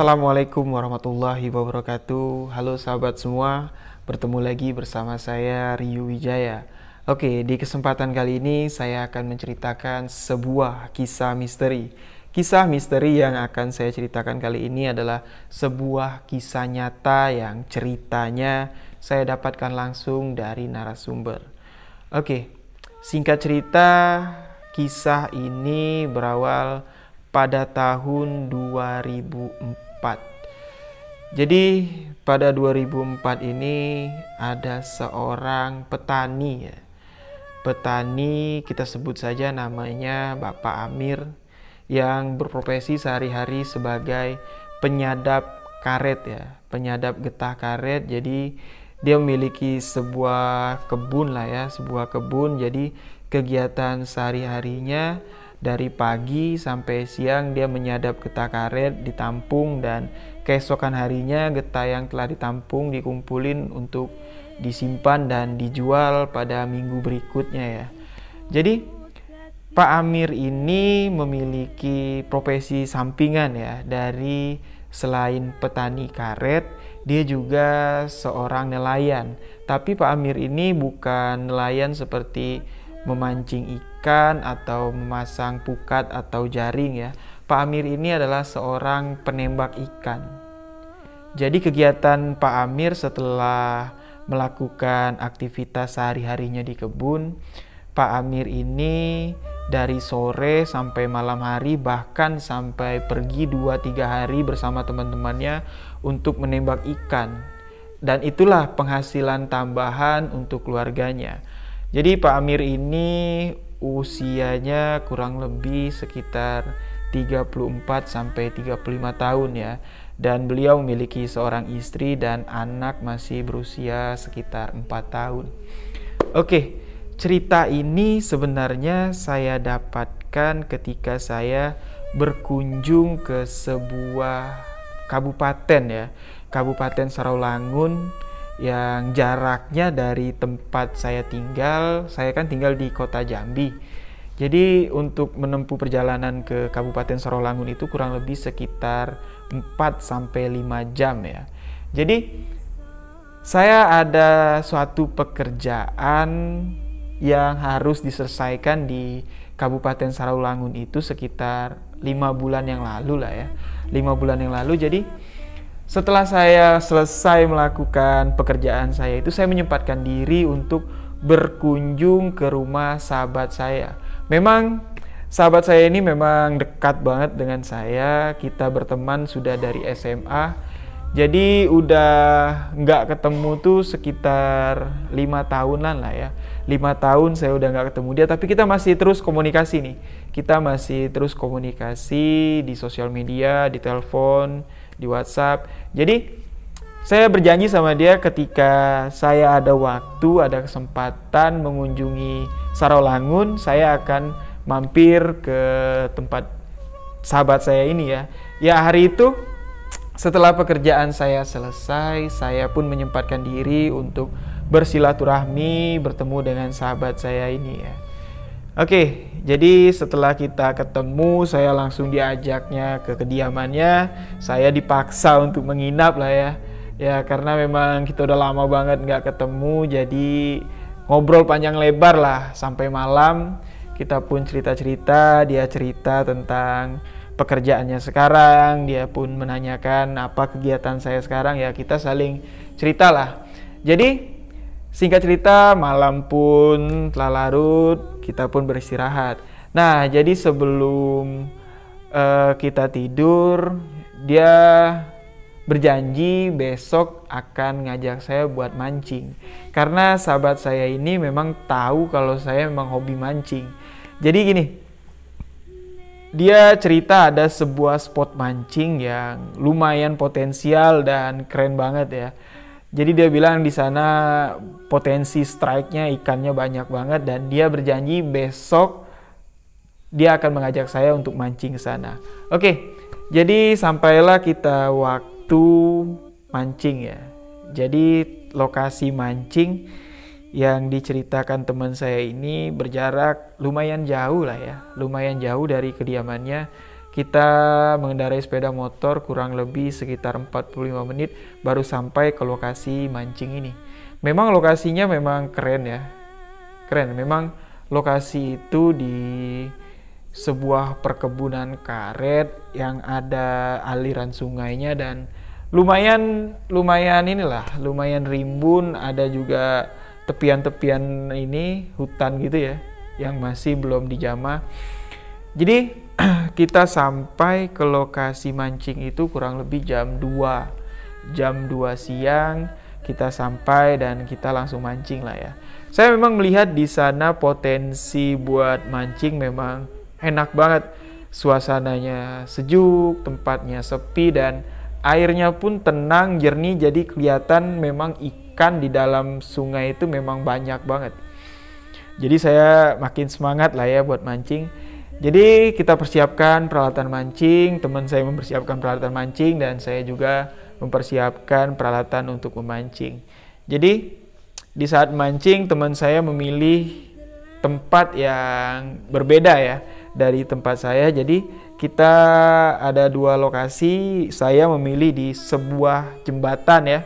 Assalamualaikum warahmatullahi wabarakatuh. Halo sahabat semua Bertemu lagi bersama saya Ryu Wijaya. Oke, di kesempatan kali ini saya akan menceritakan sebuah kisah misteri. Kisah misteri yang akan saya ceritakan kali ini adalah sebuah kisah nyata yang ceritanya saya dapatkan langsung dari narasumber. Oke, singkat cerita kisah ini berawal pada tahun 2004. Jadi pada 2004 ini ada seorang petani ya. Petani kita sebut saja namanya Bapak Amir yang berprofesi sehari-hari sebagai penyadap karet ya, penyadap getah karet. Jadi dia memiliki sebuah kebun lah ya, sebuah kebun. Jadi kegiatan sehari-harinya dari pagi sampai siang dia menyadap getah karet ditampung dan keesokan harinya getah yang telah ditampung dikumpulin untuk disimpan dan dijual pada minggu berikutnya ya. Jadi Pak Amir ini memiliki profesi sampingan ya dari selain petani karet dia juga seorang nelayan. Tapi Pak Amir ini bukan nelayan seperti memancing ikan atau memasang pukat atau jaring ya. Pak Amir ini adalah seorang penembak ikan. Jadi kegiatan Pak Amir setelah melakukan aktivitas sehari-harinya di kebun, Pak Amir ini dari sore sampai malam hari bahkan sampai pergi 2-3 hari bersama teman-temannya untuk menembak ikan. Dan itulah penghasilan tambahan untuk keluarganya. Jadi Pak Amir ini usianya kurang lebih sekitar 34 sampai 35 tahun ya. Dan beliau memiliki seorang istri dan anak masih berusia sekitar 4 tahun. Oke, cerita ini sebenarnya saya dapatkan ketika saya berkunjung ke sebuah kabupaten ya, Kabupaten Sarawangun yang jaraknya dari tempat saya tinggal, saya kan tinggal di kota Jambi. Jadi untuk menempuh perjalanan ke Kabupaten Sarawangun itu kurang lebih sekitar 4 sampai 5 jam ya. Jadi saya ada suatu pekerjaan yang harus diselesaikan di Kabupaten Sarawangun itu sekitar lima bulan yang lalu lah ya. Lima bulan yang lalu jadi setelah saya selesai melakukan pekerjaan saya itu saya menyempatkan diri untuk berkunjung ke rumah sahabat saya. Memang sahabat saya ini memang dekat banget dengan saya. Kita berteman sudah dari SMA. Jadi udah nggak ketemu tuh sekitar lima tahunan lah ya. Lima tahun saya udah nggak ketemu dia, tapi kita masih terus komunikasi nih. Kita masih terus komunikasi di sosial media, di telepon, di WhatsApp. Jadi saya berjanji sama dia ketika saya ada waktu, ada kesempatan mengunjungi Sarawangun, saya akan mampir ke tempat sahabat saya ini ya. Ya hari itu setelah pekerjaan saya selesai, saya pun menyempatkan diri untuk bersilaturahmi, bertemu dengan sahabat saya ini ya. Oke, jadi setelah kita ketemu, saya langsung diajaknya ke kediamannya. Saya dipaksa untuk menginap lah ya. Ya karena memang kita udah lama banget nggak ketemu, jadi ngobrol panjang lebar lah sampai malam. Kita pun cerita-cerita, dia cerita tentang pekerjaannya sekarang, dia pun menanyakan apa kegiatan saya sekarang ya kita saling cerita lah. Jadi Singkat cerita, malam pun telah larut, kita pun beristirahat. Nah, jadi sebelum uh, kita tidur, dia berjanji besok akan ngajak saya buat mancing. Karena sahabat saya ini memang tahu kalau saya memang hobi mancing. Jadi gini, dia cerita ada sebuah spot mancing yang lumayan potensial dan keren banget ya jadi dia bilang di sana potensi strike-nya ikannya banyak banget dan dia berjanji besok dia akan mengajak saya untuk mancing ke sana. Oke, jadi sampailah kita waktu mancing ya. Jadi lokasi mancing yang diceritakan teman saya ini berjarak lumayan jauh lah ya, lumayan jauh dari kediamannya. Kita mengendarai sepeda motor kurang lebih sekitar 45 menit baru sampai ke lokasi mancing ini. Memang lokasinya memang keren ya. Keren, memang lokasi itu di sebuah perkebunan karet yang ada aliran sungainya dan lumayan lumayan inilah lumayan rimbun ada juga tepian-tepian ini hutan gitu ya yang masih belum dijamah jadi kita sampai ke lokasi mancing itu kurang lebih jam 2 jam 2 siang kita sampai dan kita langsung mancing lah ya. Saya memang melihat di sana potensi buat mancing memang enak banget. Suasananya sejuk tempatnya sepi dan airnya pun tenang jernih jadi kelihatan memang ikan di dalam sungai itu memang banyak banget. Jadi saya makin semangat lah ya buat mancing jadi kita persiapkan peralatan mancing teman saya mempersiapkan peralatan mancing dan saya juga mempersiapkan peralatan untuk memancing jadi di saat mancing teman saya memilih tempat yang berbeda ya dari tempat saya. Jadi kita ada dua lokasi. Saya memilih di sebuah jembatan ya.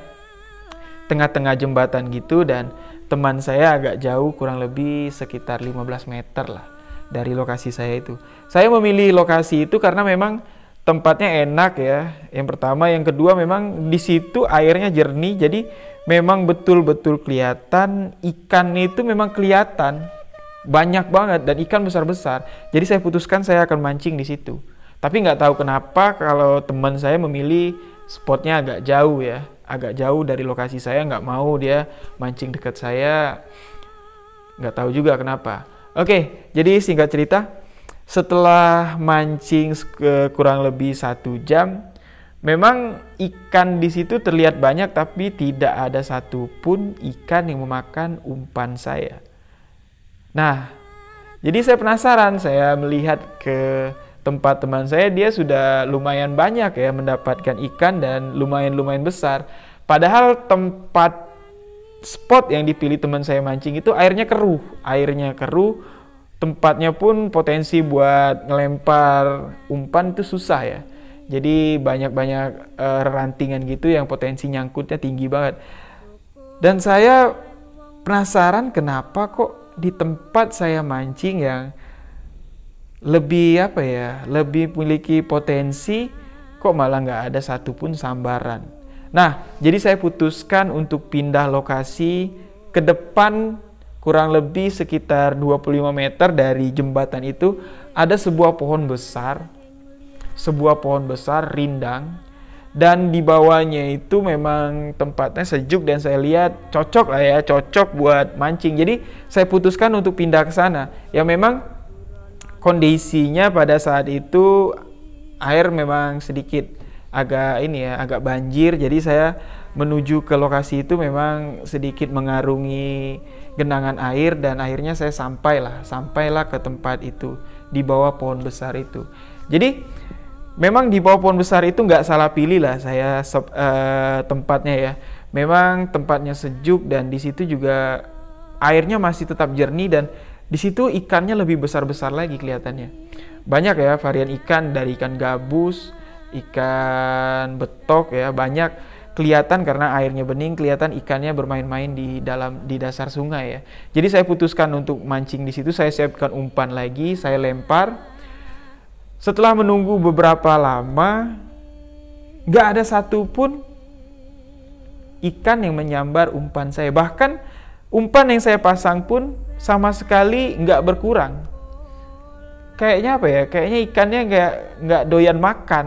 Tengah-tengah jembatan gitu dan teman saya agak jauh kurang lebih sekitar 15 meter lah dari lokasi saya itu. Saya memilih lokasi itu karena memang tempatnya enak ya. Yang pertama, yang kedua memang di situ airnya jernih jadi memang betul-betul kelihatan ikan itu memang kelihatan banyak banget dan ikan besar-besar. Jadi saya putuskan saya akan mancing di situ. Tapi nggak tahu kenapa kalau teman saya memilih spotnya agak jauh ya, agak jauh dari lokasi saya nggak mau dia mancing dekat saya. Nggak tahu juga kenapa. Oke, jadi singkat cerita, setelah mancing ke kurang lebih satu jam, Memang ikan di situ terlihat banyak tapi tidak ada satupun ikan yang memakan umpan saya. Nah, jadi saya penasaran, saya melihat ke tempat teman saya, dia sudah lumayan banyak ya mendapatkan ikan dan lumayan-lumayan besar. Padahal tempat spot yang dipilih teman saya mancing itu airnya keruh, airnya keruh, tempatnya pun potensi buat ngelempar umpan itu susah ya jadi banyak-banyak uh, rantingan gitu yang potensi nyangkutnya tinggi banget. Dan saya penasaran kenapa kok di tempat saya mancing yang lebih apa ya, lebih memiliki potensi kok malah nggak ada satupun sambaran. Nah, jadi saya putuskan untuk pindah lokasi ke depan kurang lebih sekitar 25 meter dari jembatan itu. Ada sebuah pohon besar sebuah pohon besar rindang dan di bawahnya itu memang tempatnya sejuk dan saya lihat cocok lah ya cocok buat mancing. Jadi saya putuskan untuk pindah ke sana. Ya memang kondisinya pada saat itu air memang sedikit agak ini ya agak banjir jadi saya menuju ke lokasi itu memang sedikit mengarungi genangan air dan akhirnya saya sampailah sampailah ke tempat itu di bawah pohon besar itu jadi memang di bawah pohon besar itu nggak salah pilih lah saya uh, tempatnya ya. Memang tempatnya sejuk dan di situ juga airnya masih tetap jernih dan di situ ikannya lebih besar-besar lagi kelihatannya. Banyak ya varian ikan dari ikan gabus, ikan betok ya banyak kelihatan karena airnya bening kelihatan ikannya bermain-main di dalam di dasar sungai ya. Jadi saya putuskan untuk mancing di situ saya siapkan umpan lagi, saya lempar setelah menunggu beberapa lama, nggak ada satupun ikan yang menyambar umpan saya. Bahkan umpan yang saya pasang pun sama sekali nggak berkurang. Kayaknya apa ya? Kayaknya ikannya nggak nggak doyan makan.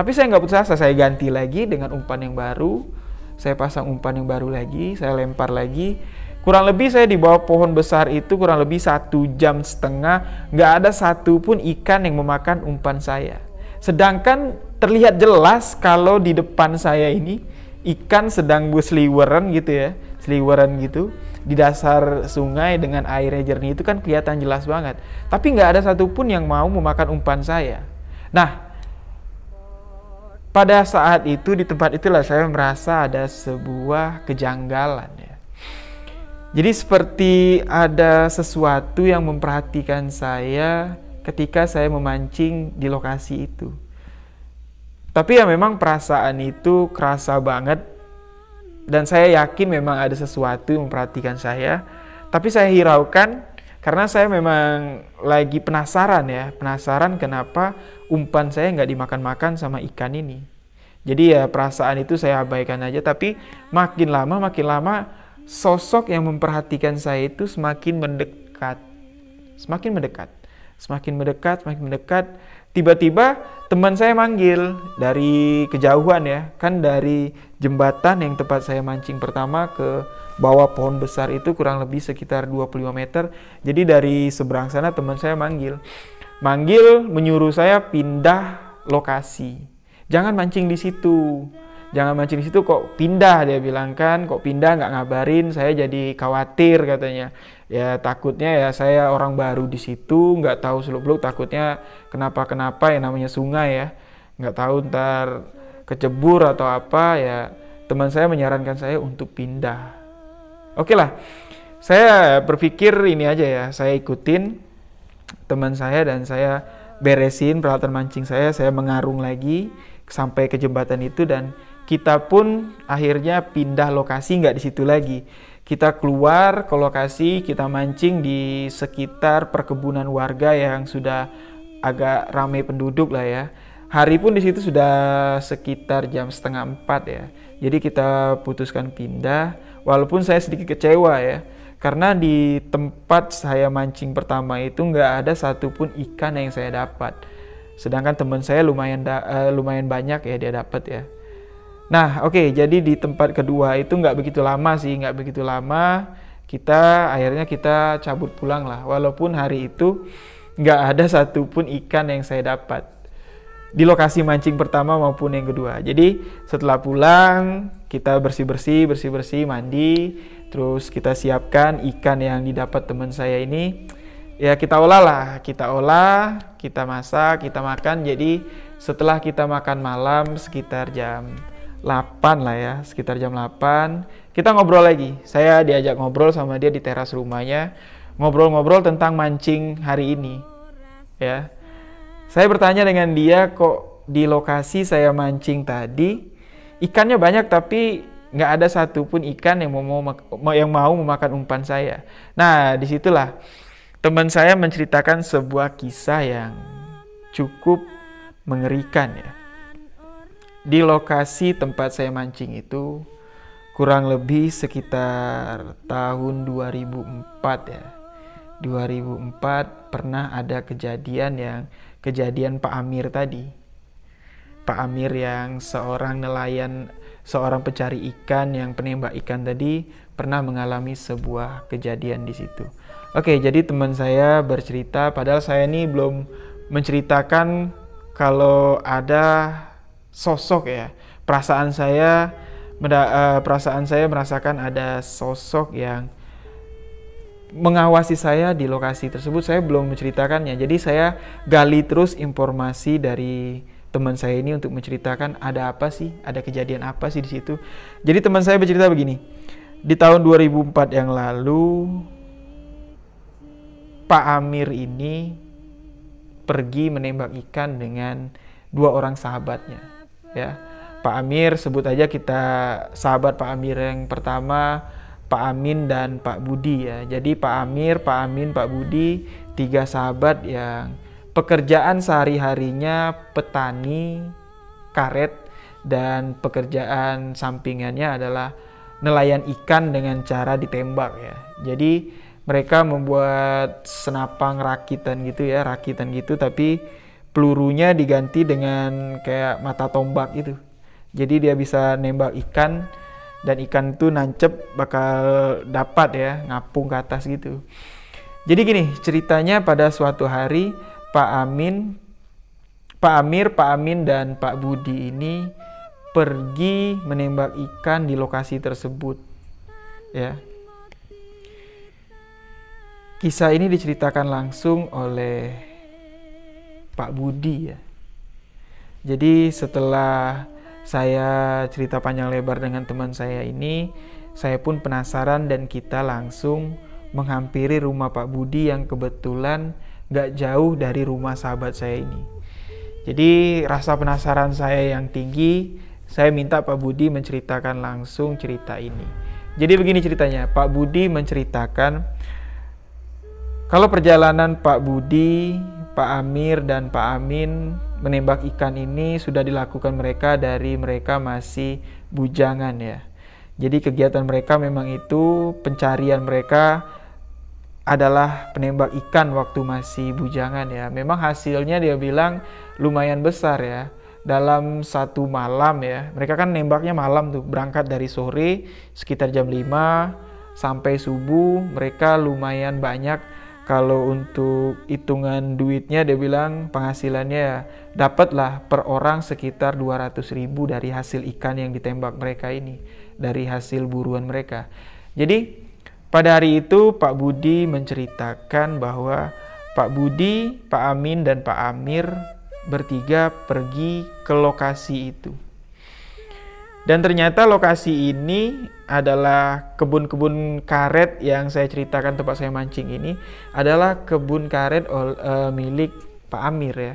Tapi saya nggak putus asa, saya ganti lagi dengan umpan yang baru. Saya pasang umpan yang baru lagi, saya lempar lagi Kurang lebih saya di bawah pohon besar itu kurang lebih satu jam setengah, nggak ada satu pun ikan yang memakan umpan saya. Sedangkan terlihat jelas kalau di depan saya ini ikan sedang berseliweran gitu ya, seliweran gitu di dasar sungai dengan airnya jernih itu kan kelihatan jelas banget. Tapi nggak ada satupun yang mau memakan umpan saya. Nah, pada saat itu di tempat itulah saya merasa ada sebuah kejanggalan ya. Jadi seperti ada sesuatu yang memperhatikan saya ketika saya memancing di lokasi itu. Tapi ya memang perasaan itu kerasa banget dan saya yakin memang ada sesuatu yang memperhatikan saya. Tapi saya hiraukan karena saya memang lagi penasaran ya, penasaran kenapa umpan saya nggak dimakan-makan sama ikan ini. Jadi ya perasaan itu saya abaikan aja, tapi makin lama makin lama sosok yang memperhatikan saya itu semakin mendekat, semakin mendekat, semakin mendekat, semakin mendekat. Tiba-tiba teman saya manggil dari kejauhan ya, kan dari jembatan yang tempat saya mancing pertama ke bawah pohon besar itu kurang lebih sekitar 25 meter. Jadi dari seberang sana teman saya manggil. Manggil menyuruh saya pindah lokasi. Jangan mancing di situ. Jangan mancing di situ kok pindah dia bilang kan. Kok pindah nggak ngabarin. Saya jadi khawatir katanya. Ya takutnya ya saya orang baru di situ nggak tahu seluk beluk takutnya kenapa kenapa ya namanya sungai ya. Nggak tahu ntar kecebur atau apa ya. Teman saya menyarankan saya untuk pindah oke lah saya berpikir ini aja ya saya ikutin teman saya dan saya beresin peralatan mancing saya saya mengarung lagi sampai ke jembatan itu dan kita pun akhirnya pindah lokasi nggak di situ lagi. Kita keluar ke lokasi, kita mancing di sekitar perkebunan warga yang sudah agak ramai penduduk lah ya. Hari pun di situ sudah sekitar jam setengah empat ya. Jadi kita putuskan pindah, walaupun saya sedikit kecewa ya. Karena di tempat saya mancing pertama itu nggak ada satupun ikan yang saya dapat. Sedangkan teman saya lumayan uh, lumayan banyak ya dia dapat ya. Nah, oke, okay, jadi di tempat kedua itu nggak begitu lama sih, nggak begitu lama. Kita akhirnya kita cabut pulang lah, walaupun hari itu nggak ada satupun ikan yang saya dapat di lokasi mancing pertama maupun yang kedua. Jadi setelah pulang kita bersih bersih, bersih bersih, mandi, terus kita siapkan ikan yang didapat teman saya ini. Ya kita olah lah, kita olah, kita masak, kita makan. Jadi setelah kita makan malam sekitar jam 8 lah ya, sekitar jam 8. Kita ngobrol lagi. Saya diajak ngobrol sama dia di teras rumahnya. Ngobrol-ngobrol tentang mancing hari ini. Ya. Saya bertanya dengan dia kok di lokasi saya mancing tadi ikannya banyak tapi nggak ada satupun ikan yang mau, mau yang mau memakan umpan saya. Nah di situlah teman saya menceritakan sebuah kisah yang cukup mengerikan ya di lokasi tempat saya mancing itu kurang lebih sekitar tahun 2004 ya. 2004 pernah ada kejadian yang kejadian Pak Amir tadi. Pak Amir yang seorang nelayan, seorang pencari ikan yang penembak ikan tadi pernah mengalami sebuah kejadian di situ. Oke, jadi teman saya bercerita padahal saya ini belum menceritakan kalau ada sosok ya. Perasaan saya uh, perasaan saya merasakan ada sosok yang mengawasi saya di lokasi tersebut. Saya belum menceritakannya. Jadi saya gali terus informasi dari teman saya ini untuk menceritakan ada apa sih, ada kejadian apa sih di situ. Jadi teman saya bercerita begini. Di tahun 2004 yang lalu Pak Amir ini pergi menembak ikan dengan dua orang sahabatnya ya Pak Amir sebut aja kita sahabat Pak Amir yang pertama Pak Amin dan Pak Budi ya. Jadi Pak Amir, Pak Amin, Pak Budi tiga sahabat yang pekerjaan sehari-harinya petani karet dan pekerjaan sampingannya adalah nelayan ikan dengan cara ditembak ya. Jadi mereka membuat senapang rakitan gitu ya, rakitan gitu tapi pelurunya diganti dengan kayak mata tombak gitu. Jadi dia bisa nembak ikan dan ikan itu nancep bakal dapat ya ngapung ke atas gitu. Jadi gini ceritanya pada suatu hari Pak Amin, Pak Amir, Pak Amin dan Pak Budi ini pergi menembak ikan di lokasi tersebut. Ya. Kisah ini diceritakan langsung oleh Pak Budi ya. Jadi setelah saya cerita panjang lebar dengan teman saya ini, saya pun penasaran dan kita langsung menghampiri rumah Pak Budi yang kebetulan gak jauh dari rumah sahabat saya ini. Jadi rasa penasaran saya yang tinggi, saya minta Pak Budi menceritakan langsung cerita ini. Jadi begini ceritanya, Pak Budi menceritakan kalau perjalanan Pak Budi, Pak Amir dan Pak Amin menembak ikan ini sudah dilakukan mereka dari mereka masih bujangan ya. Jadi kegiatan mereka memang itu pencarian mereka adalah penembak ikan waktu masih bujangan ya. Memang hasilnya dia bilang lumayan besar ya. Dalam satu malam ya. Mereka kan nembaknya malam tuh, berangkat dari sore sekitar jam 5 sampai subuh mereka lumayan banyak kalau untuk hitungan duitnya dia bilang penghasilannya ya dapatlah per orang sekitar 200 ribu dari hasil ikan yang ditembak mereka ini dari hasil buruan mereka. Jadi pada hari itu Pak Budi menceritakan bahwa Pak Budi, Pak Amin dan Pak Amir bertiga pergi ke lokasi itu. Dan ternyata lokasi ini adalah kebun-kebun karet yang saya ceritakan tempat saya mancing ini adalah kebun karet uh, milik Pak Amir ya,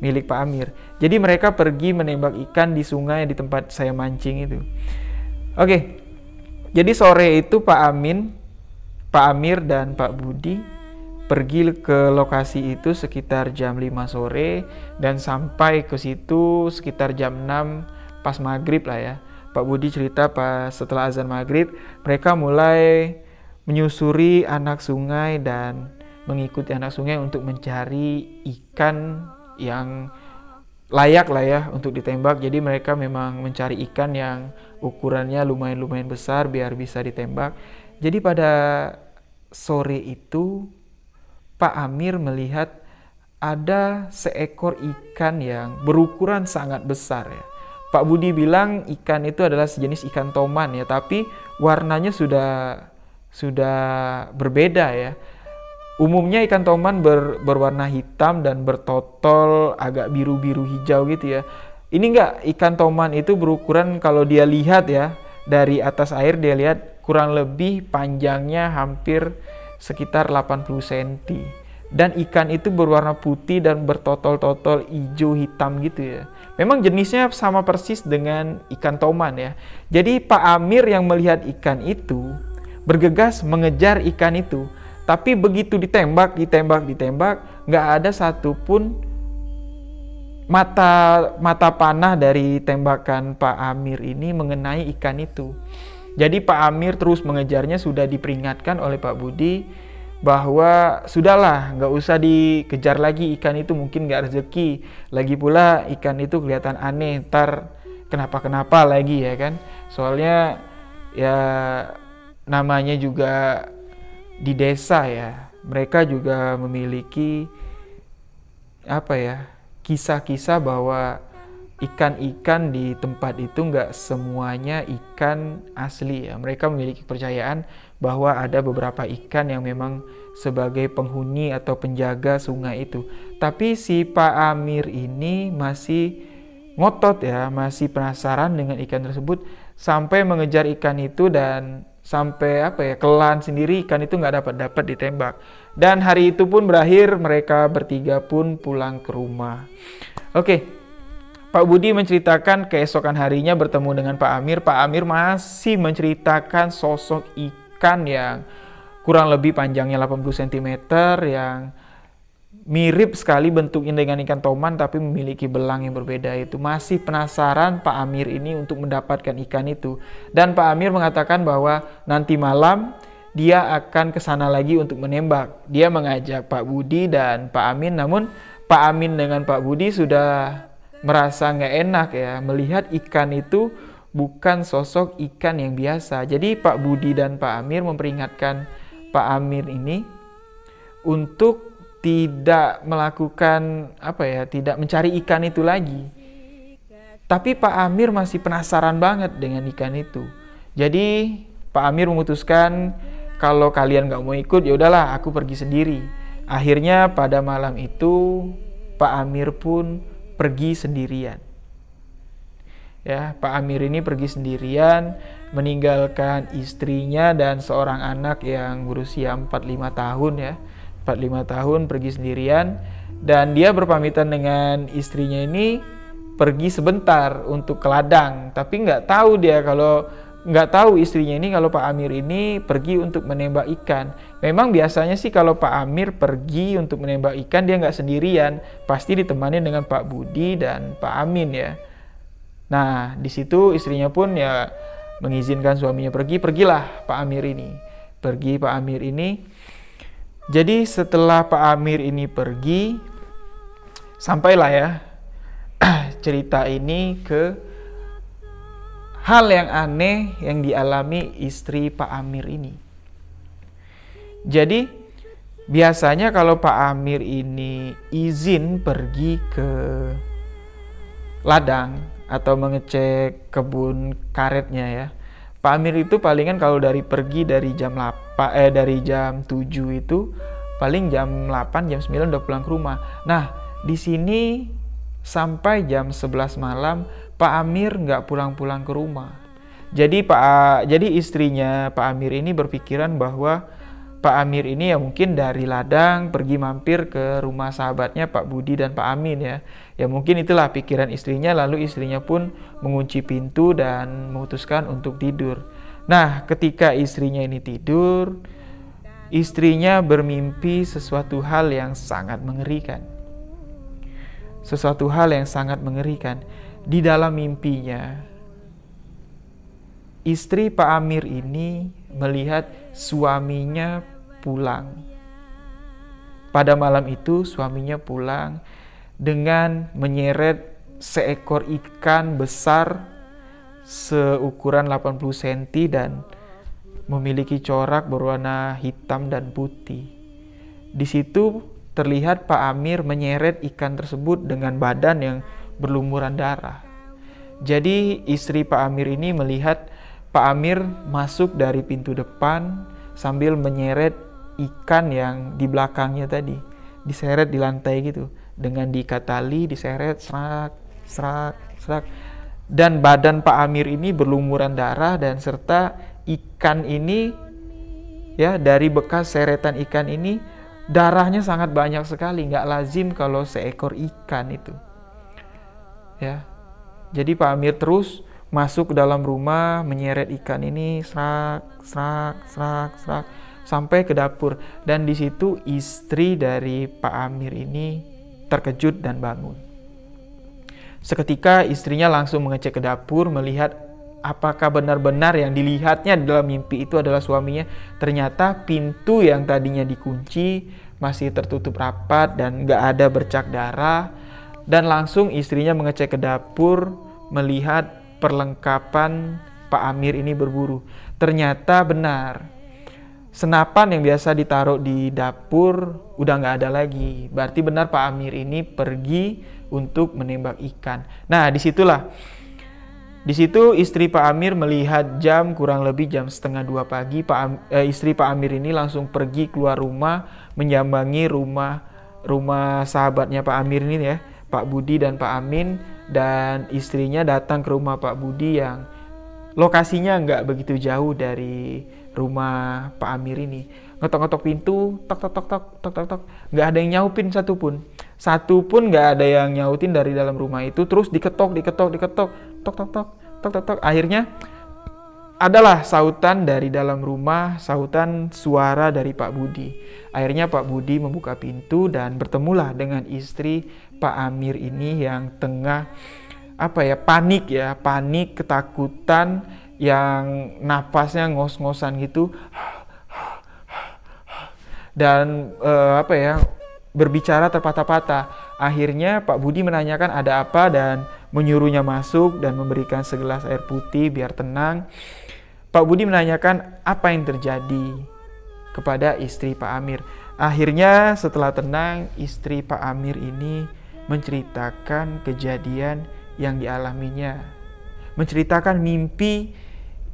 milik Pak Amir. Jadi mereka pergi menembak ikan di sungai di tempat saya mancing itu. Oke, jadi sore itu Pak Amin, Pak Amir dan Pak Budi pergi ke lokasi itu sekitar jam 5 sore dan sampai ke situ sekitar jam 6 pas maghrib lah ya Pak Budi cerita pas setelah azan maghrib mereka mulai menyusuri anak sungai dan mengikuti anak sungai untuk mencari ikan yang layak lah ya untuk ditembak. Jadi mereka memang mencari ikan yang ukurannya lumayan-lumayan besar biar bisa ditembak. Jadi pada sore itu Pak Amir melihat ada seekor ikan yang berukuran sangat besar ya. Pak Budi bilang ikan itu adalah sejenis ikan toman ya, tapi warnanya sudah sudah berbeda ya. Umumnya ikan toman ber, berwarna hitam dan bertotol agak biru-biru hijau gitu ya. Ini enggak ikan toman itu berukuran kalau dia lihat ya dari atas air dia lihat kurang lebih panjangnya hampir sekitar 80 cm dan ikan itu berwarna putih dan bertotol-totol hijau hitam gitu ya. Memang jenisnya sama persis dengan ikan toman ya. Jadi Pak Amir yang melihat ikan itu bergegas mengejar ikan itu. Tapi begitu ditembak, ditembak, ditembak, nggak ada satupun mata mata panah dari tembakan Pak Amir ini mengenai ikan itu. Jadi Pak Amir terus mengejarnya sudah diperingatkan oleh Pak Budi bahwa sudahlah nggak usah dikejar lagi ikan itu mungkin nggak rezeki lagi pula ikan itu kelihatan aneh ntar kenapa kenapa lagi ya kan soalnya ya namanya juga di desa ya mereka juga memiliki apa ya kisah-kisah bahwa ikan-ikan di tempat itu nggak semuanya ikan asli ya. Mereka memiliki kepercayaan bahwa ada beberapa ikan yang memang sebagai penghuni atau penjaga sungai itu. Tapi si Pak Amir ini masih ngotot ya, masih penasaran dengan ikan tersebut sampai mengejar ikan itu dan sampai apa ya kelan sendiri ikan itu nggak dapat dapat ditembak dan hari itu pun berakhir mereka bertiga pun pulang ke rumah oke Pak Budi menceritakan keesokan harinya bertemu dengan Pak Amir. Pak Amir masih menceritakan sosok ikan yang kurang lebih panjangnya 80 cm yang mirip sekali bentuknya dengan ikan toman tapi memiliki belang yang berbeda itu. Masih penasaran Pak Amir ini untuk mendapatkan ikan itu. Dan Pak Amir mengatakan bahwa nanti malam dia akan ke sana lagi untuk menembak. Dia mengajak Pak Budi dan Pak Amin namun Pak Amin dengan Pak Budi sudah merasa nggak enak ya melihat ikan itu bukan sosok ikan yang biasa. Jadi Pak Budi dan Pak Amir memperingatkan Pak Amir ini untuk tidak melakukan apa ya, tidak mencari ikan itu lagi. Tapi Pak Amir masih penasaran banget dengan ikan itu. Jadi Pak Amir memutuskan kalau kalian nggak mau ikut ya udahlah aku pergi sendiri. Akhirnya pada malam itu Pak Amir pun pergi sendirian. Ya, Pak Amir ini pergi sendirian, meninggalkan istrinya dan seorang anak yang berusia 45 tahun ya. 45 tahun pergi sendirian dan dia berpamitan dengan istrinya ini pergi sebentar untuk ke ladang, tapi nggak tahu dia kalau nggak tahu istrinya ini kalau Pak Amir ini pergi untuk menembak ikan. Memang biasanya sih kalau Pak Amir pergi untuk menembak ikan dia nggak sendirian, pasti ditemani dengan Pak Budi dan Pak Amin ya. Nah di situ istrinya pun ya mengizinkan suaminya pergi, pergilah Pak Amir ini, pergi Pak Amir ini. Jadi setelah Pak Amir ini pergi, sampailah ya cerita ini ke hal yang aneh yang dialami istri Pak Amir ini. Jadi biasanya kalau Pak Amir ini izin pergi ke ladang atau mengecek kebun karetnya ya. Pak Amir itu palingan kalau dari pergi dari jam 8 eh dari jam 7 itu paling jam 8 jam 9 udah pulang ke rumah. Nah, di sini sampai jam 11 malam Pak Amir nggak pulang-pulang ke rumah. Jadi Pak jadi istrinya Pak Amir ini berpikiran bahwa Pak Amir ini ya mungkin dari ladang pergi mampir ke rumah sahabatnya Pak Budi dan Pak Amin ya. Ya mungkin itulah pikiran istrinya lalu istrinya pun mengunci pintu dan memutuskan untuk tidur. Nah, ketika istrinya ini tidur, istrinya bermimpi sesuatu hal yang sangat mengerikan. Sesuatu hal yang sangat mengerikan di dalam mimpinya, istri Pak Amir ini melihat suaminya pulang. Pada malam itu, suaminya pulang dengan menyeret seekor ikan besar seukuran 80 cm dan memiliki corak berwarna hitam dan putih. Di situ terlihat Pak Amir menyeret ikan tersebut dengan badan yang berlumuran darah. Jadi istri Pak Amir ini melihat Pak Amir masuk dari pintu depan sambil menyeret ikan yang di belakangnya tadi. Diseret di lantai gitu. Dengan diikat tali, diseret, serak, serak, serak. Dan badan Pak Amir ini berlumuran darah dan serta ikan ini ya dari bekas seretan ikan ini darahnya sangat banyak sekali nggak lazim kalau seekor ikan itu ya jadi Pak Amir terus masuk ke dalam rumah menyeret ikan ini serak serak serak serak sampai ke dapur dan di situ istri dari Pak Amir ini terkejut dan bangun. Seketika istrinya langsung mengecek ke dapur melihat apakah benar-benar yang dilihatnya dalam mimpi itu adalah suaminya. Ternyata pintu yang tadinya dikunci masih tertutup rapat dan gak ada bercak darah dan langsung istrinya mengecek ke dapur melihat perlengkapan Pak Amir ini berburu. Ternyata benar, senapan yang biasa ditaruh di dapur udah nggak ada lagi. Berarti benar Pak Amir ini pergi untuk menembak ikan. Nah di situlah, di situ istri Pak Amir melihat jam kurang lebih jam setengah dua pagi. Pak eh, istri Pak Amir ini langsung pergi keluar rumah, menyambangi rumah rumah sahabatnya Pak Amir ini ya Pak Budi dan Pak Amin dan istrinya datang ke rumah Pak Budi yang lokasinya nggak begitu jauh dari rumah Pak Amir ini. Ngetok-ngetok pintu, tok tok tok tok tok tok tok, nggak ada yang nyaupin satupun. Satu pun nggak ada yang nyautin dari dalam rumah itu. Terus diketok, diketok, diketok, tok tok tok tok tok tok. Akhirnya adalah sautan dari dalam rumah, sautan suara dari Pak Budi. Akhirnya Pak Budi membuka pintu dan bertemulah dengan istri Pak Amir ini yang tengah apa ya panik ya panik ketakutan yang napasnya ngos-ngosan gitu. Dan uh, apa ya berbicara terpatah-patah. Akhirnya Pak Budi menanyakan ada apa dan menyuruhnya masuk dan memberikan segelas air putih biar tenang. Pak Budi menanyakan apa yang terjadi kepada istri Pak Amir. Akhirnya setelah tenang istri Pak Amir ini menceritakan kejadian yang dialaminya, menceritakan mimpi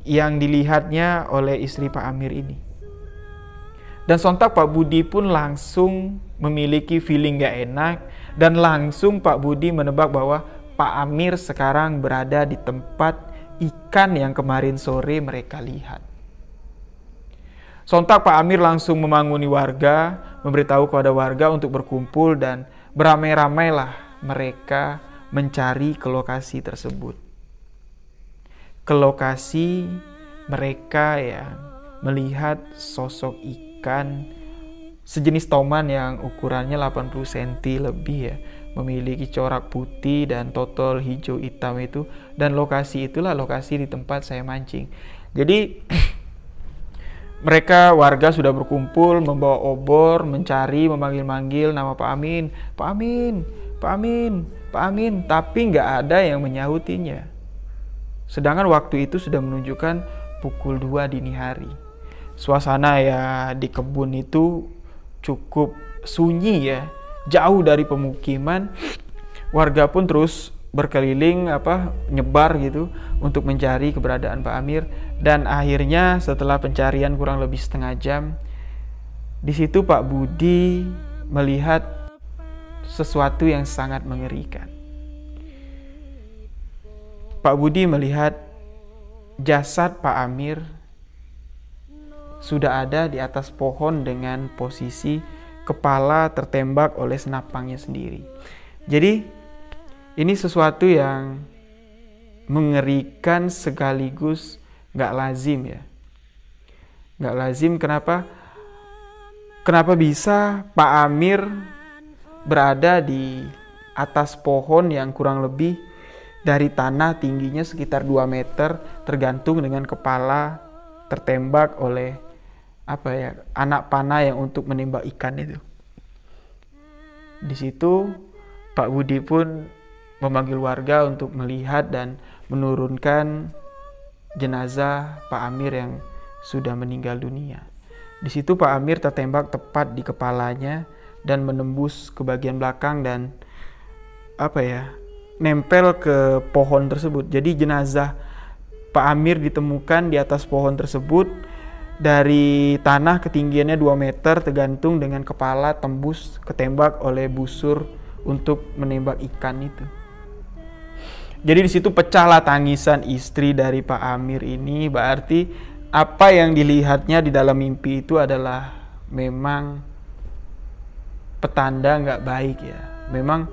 yang dilihatnya oleh istri Pak Amir ini. Dan sontak Pak Budi pun langsung memiliki feeling gak enak dan langsung Pak Budi menebak bahwa Pak Amir sekarang berada di tempat ikan yang kemarin sore mereka lihat. Sontak Pak Amir langsung memanguni warga, memberitahu kepada warga untuk berkumpul dan beramai-ramailah mereka mencari ke lokasi tersebut. Ke lokasi mereka ya melihat sosok ikan sejenis toman yang ukurannya 80 cm lebih ya memiliki corak putih dan total hijau hitam itu dan lokasi itulah lokasi di tempat saya mancing jadi mereka warga sudah berkumpul membawa obor mencari memanggil-manggil nama Pak Amin. Pak Amin Pak Amin Pak Amin. Tapi nggak ada yang menyahutinya. Sedangkan waktu itu sudah menunjukkan pukul 2 dini hari. Suasana ya di kebun itu cukup sunyi ya, jauh dari pemukiman. Warga pun terus berkeliling apa nyebar gitu untuk mencari keberadaan Pak Amir dan akhirnya setelah pencarian kurang lebih setengah jam di situ Pak Budi melihat sesuatu yang sangat mengerikan. Pak Budi melihat jasad Pak Amir sudah ada di atas pohon dengan posisi kepala tertembak oleh senapangnya sendiri. Jadi ini sesuatu yang mengerikan sekaligus nggak lazim ya. Nggak lazim kenapa? Kenapa bisa Pak Amir berada di atas pohon yang kurang lebih dari tanah tingginya sekitar 2 meter tergantung dengan kepala tertembak oleh apa ya anak panah yang untuk menembak ikan itu. Di situ Pak Budi pun memanggil warga untuk melihat dan menurunkan jenazah Pak Amir yang sudah meninggal dunia. Di situ Pak Amir tertembak tepat di kepalanya dan menembus ke bagian belakang dan apa ya nempel ke pohon tersebut. Jadi jenazah Pak Amir ditemukan di atas pohon tersebut dari tanah ketinggiannya 2 meter tergantung dengan kepala tembus ketembak oleh busur untuk menembak ikan itu. Jadi di situ pecahlah tangisan istri dari Pak Amir ini berarti apa yang dilihatnya di dalam mimpi itu adalah memang petanda nggak baik ya. Memang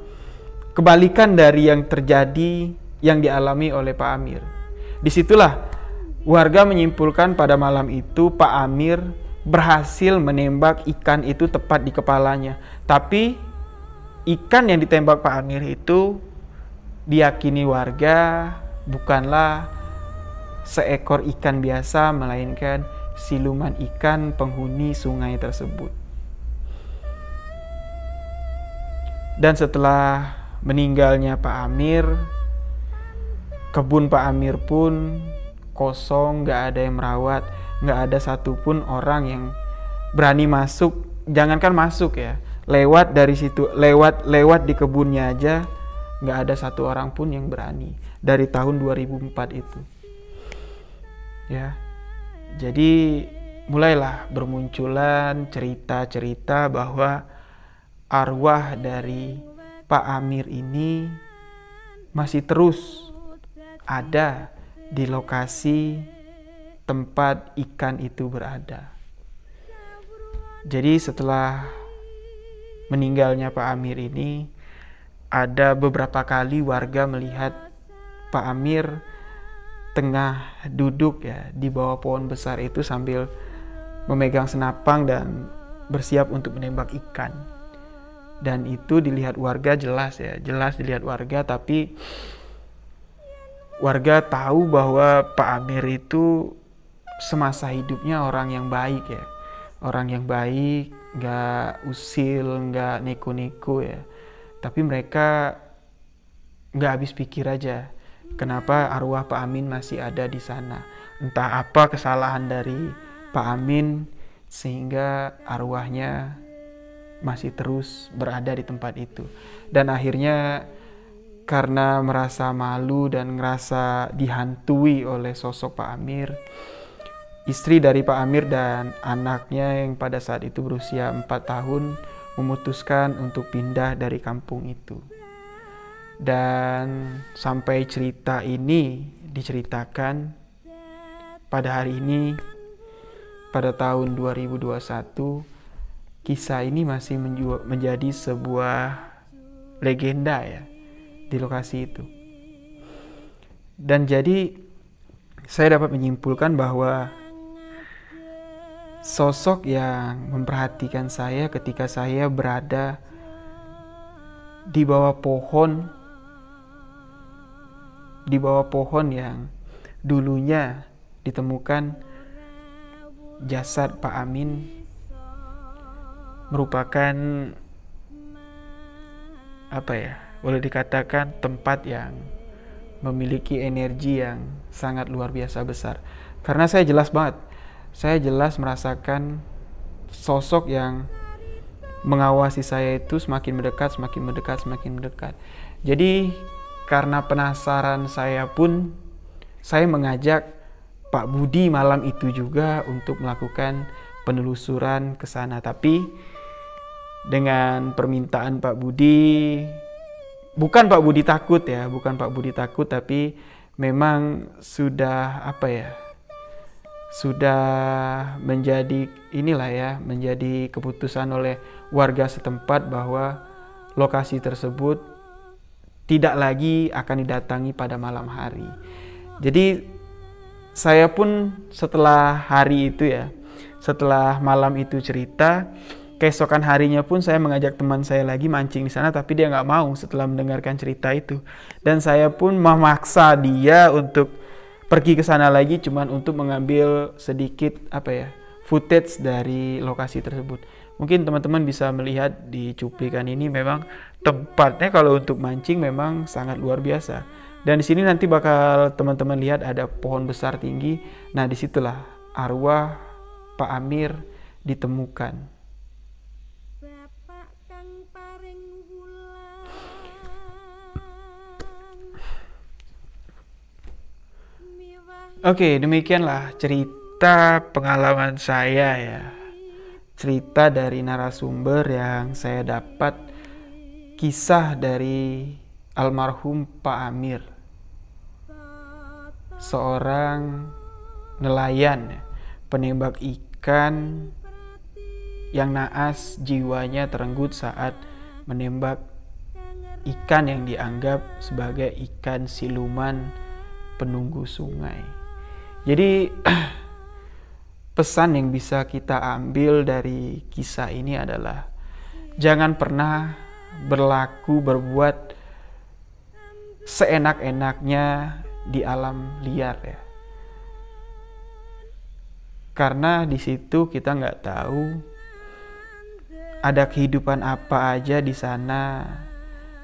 kebalikan dari yang terjadi yang dialami oleh Pak Amir. Di situlah Warga menyimpulkan pada malam itu Pak Amir berhasil menembak ikan itu tepat di kepalanya. Tapi ikan yang ditembak Pak Amir itu diyakini warga bukanlah seekor ikan biasa melainkan siluman ikan penghuni sungai tersebut. Dan setelah meninggalnya Pak Amir, kebun Pak Amir pun kosong, nggak ada yang merawat, nggak ada satupun orang yang berani masuk. Jangankan masuk ya, lewat dari situ, lewat lewat di kebunnya aja, nggak ada satu orang pun yang berani dari tahun 2004 itu. Ya, jadi mulailah bermunculan cerita-cerita bahwa arwah dari Pak Amir ini masih terus ada di lokasi tempat ikan itu berada. Jadi setelah meninggalnya Pak Amir ini ada beberapa kali warga melihat Pak Amir tengah duduk ya di bawah pohon besar itu sambil memegang senapang dan bersiap untuk menembak ikan. Dan itu dilihat warga jelas ya, jelas dilihat warga tapi warga tahu bahwa Pak Amir itu semasa hidupnya orang yang baik ya orang yang baik nggak usil nggak neko-neko ya tapi mereka nggak habis pikir aja kenapa arwah Pak Amin masih ada di sana entah apa kesalahan dari Pak Amin sehingga arwahnya masih terus berada di tempat itu dan akhirnya karena merasa malu dan merasa dihantui oleh sosok Pak Amir. Istri dari Pak Amir dan anaknya yang pada saat itu berusia 4 tahun memutuskan untuk pindah dari kampung itu. dan sampai cerita ini diceritakan pada hari ini pada tahun 2021 kisah ini masih menjadi sebuah legenda ya di lokasi itu. Dan jadi saya dapat menyimpulkan bahwa sosok yang memperhatikan saya ketika saya berada di bawah pohon di bawah pohon yang dulunya ditemukan jasad Pak Amin merupakan apa ya boleh dikatakan tempat yang memiliki energi yang sangat luar biasa besar. Karena saya jelas banget saya jelas merasakan sosok yang mengawasi saya itu semakin mendekat semakin mendekat semakin mendekat. Jadi karena penasaran saya pun saya mengajak Pak Budi malam itu juga untuk melakukan penelusuran ke sana. Tapi dengan permintaan Pak Budi bukan Pak Budi takut ya bukan Pak Budi takut tapi memang sudah apa ya sudah menjadi inilah ya menjadi keputusan oleh warga setempat bahwa lokasi tersebut tidak lagi akan didatangi pada malam hari. Jadi saya pun setelah hari itu ya, setelah malam itu cerita, keesokan harinya pun saya mengajak teman saya lagi mancing di sana tapi dia nggak mau setelah mendengarkan cerita itu dan saya pun memaksa dia untuk pergi ke sana lagi cuman untuk mengambil sedikit apa ya footage dari lokasi tersebut. Mungkin teman-teman bisa melihat di cuplikan ini memang tempatnya kalau untuk mancing memang sangat luar biasa. Dan di sini nanti bakal teman-teman lihat ada pohon besar tinggi. Nah di situlah arwah Pak Amir ditemukan Oke, demikianlah cerita pengalaman saya ya. Cerita dari narasumber yang saya dapat kisah dari almarhum Pak Amir. Seorang nelayan, ya, penembak ikan yang naas jiwanya terenggut saat menembak ikan yang dianggap sebagai ikan siluman penunggu sungai. Jadi pesan yang bisa kita ambil dari kisah ini adalah jangan pernah berlaku berbuat seenak-enaknya di alam liar ya. Karena di situ kita nggak tahu ada kehidupan apa aja di sana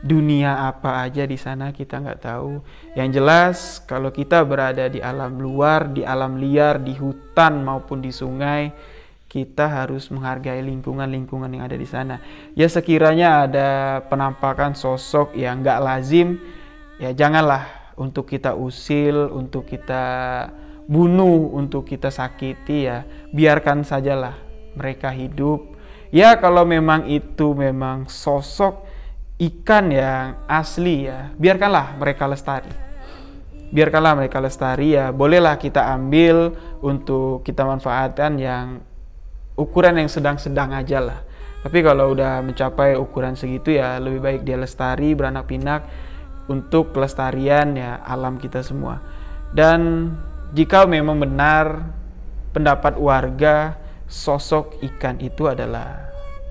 dunia apa aja di sana kita nggak tahu. Yang jelas kalau kita berada di alam luar, di alam liar, di hutan maupun di sungai, kita harus menghargai lingkungan-lingkungan yang ada di sana. Ya sekiranya ada penampakan sosok yang nggak lazim, ya janganlah untuk kita usil, untuk kita bunuh, untuk kita sakiti ya. Biarkan sajalah mereka hidup. Ya kalau memang itu memang sosok ikan yang asli ya, biarkanlah mereka lestari. Biarkanlah mereka lestari ya, bolehlah kita ambil untuk kita manfaatkan yang ukuran yang sedang-sedang aja lah. Tapi kalau udah mencapai ukuran segitu ya lebih baik dia lestari, beranak pinak untuk pelestarian ya alam kita semua. Dan jika memang benar pendapat warga sosok ikan itu adalah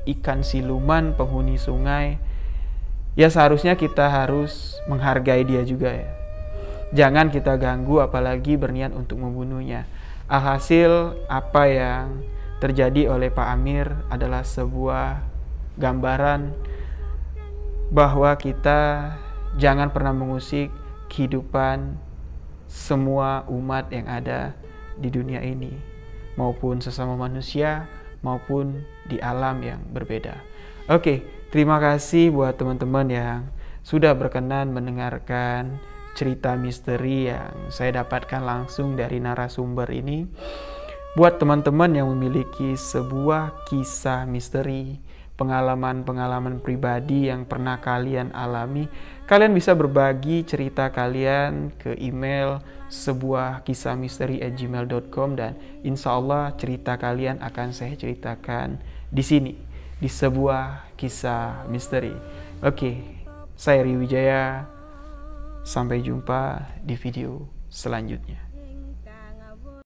ikan siluman penghuni sungai ya seharusnya kita harus menghargai dia juga ya. Jangan kita ganggu apalagi berniat untuk membunuhnya. Alhasil apa yang terjadi oleh Pak Amir adalah sebuah gambaran bahwa kita jangan pernah mengusik kehidupan semua umat yang ada di dunia ini maupun sesama manusia maupun di alam yang berbeda. Oke, Terima kasih buat teman-teman yang sudah berkenan mendengarkan cerita misteri yang saya dapatkan langsung dari narasumber ini. Buat teman-teman yang memiliki sebuah kisah misteri, pengalaman-pengalaman pribadi yang pernah kalian alami, kalian bisa berbagi cerita kalian ke email sebuah kisah misteri at gmail.com dan insya Allah cerita kalian akan saya ceritakan di sini di sebuah kisah misteri. Oke, saya Riwijaya. Sampai jumpa di video selanjutnya.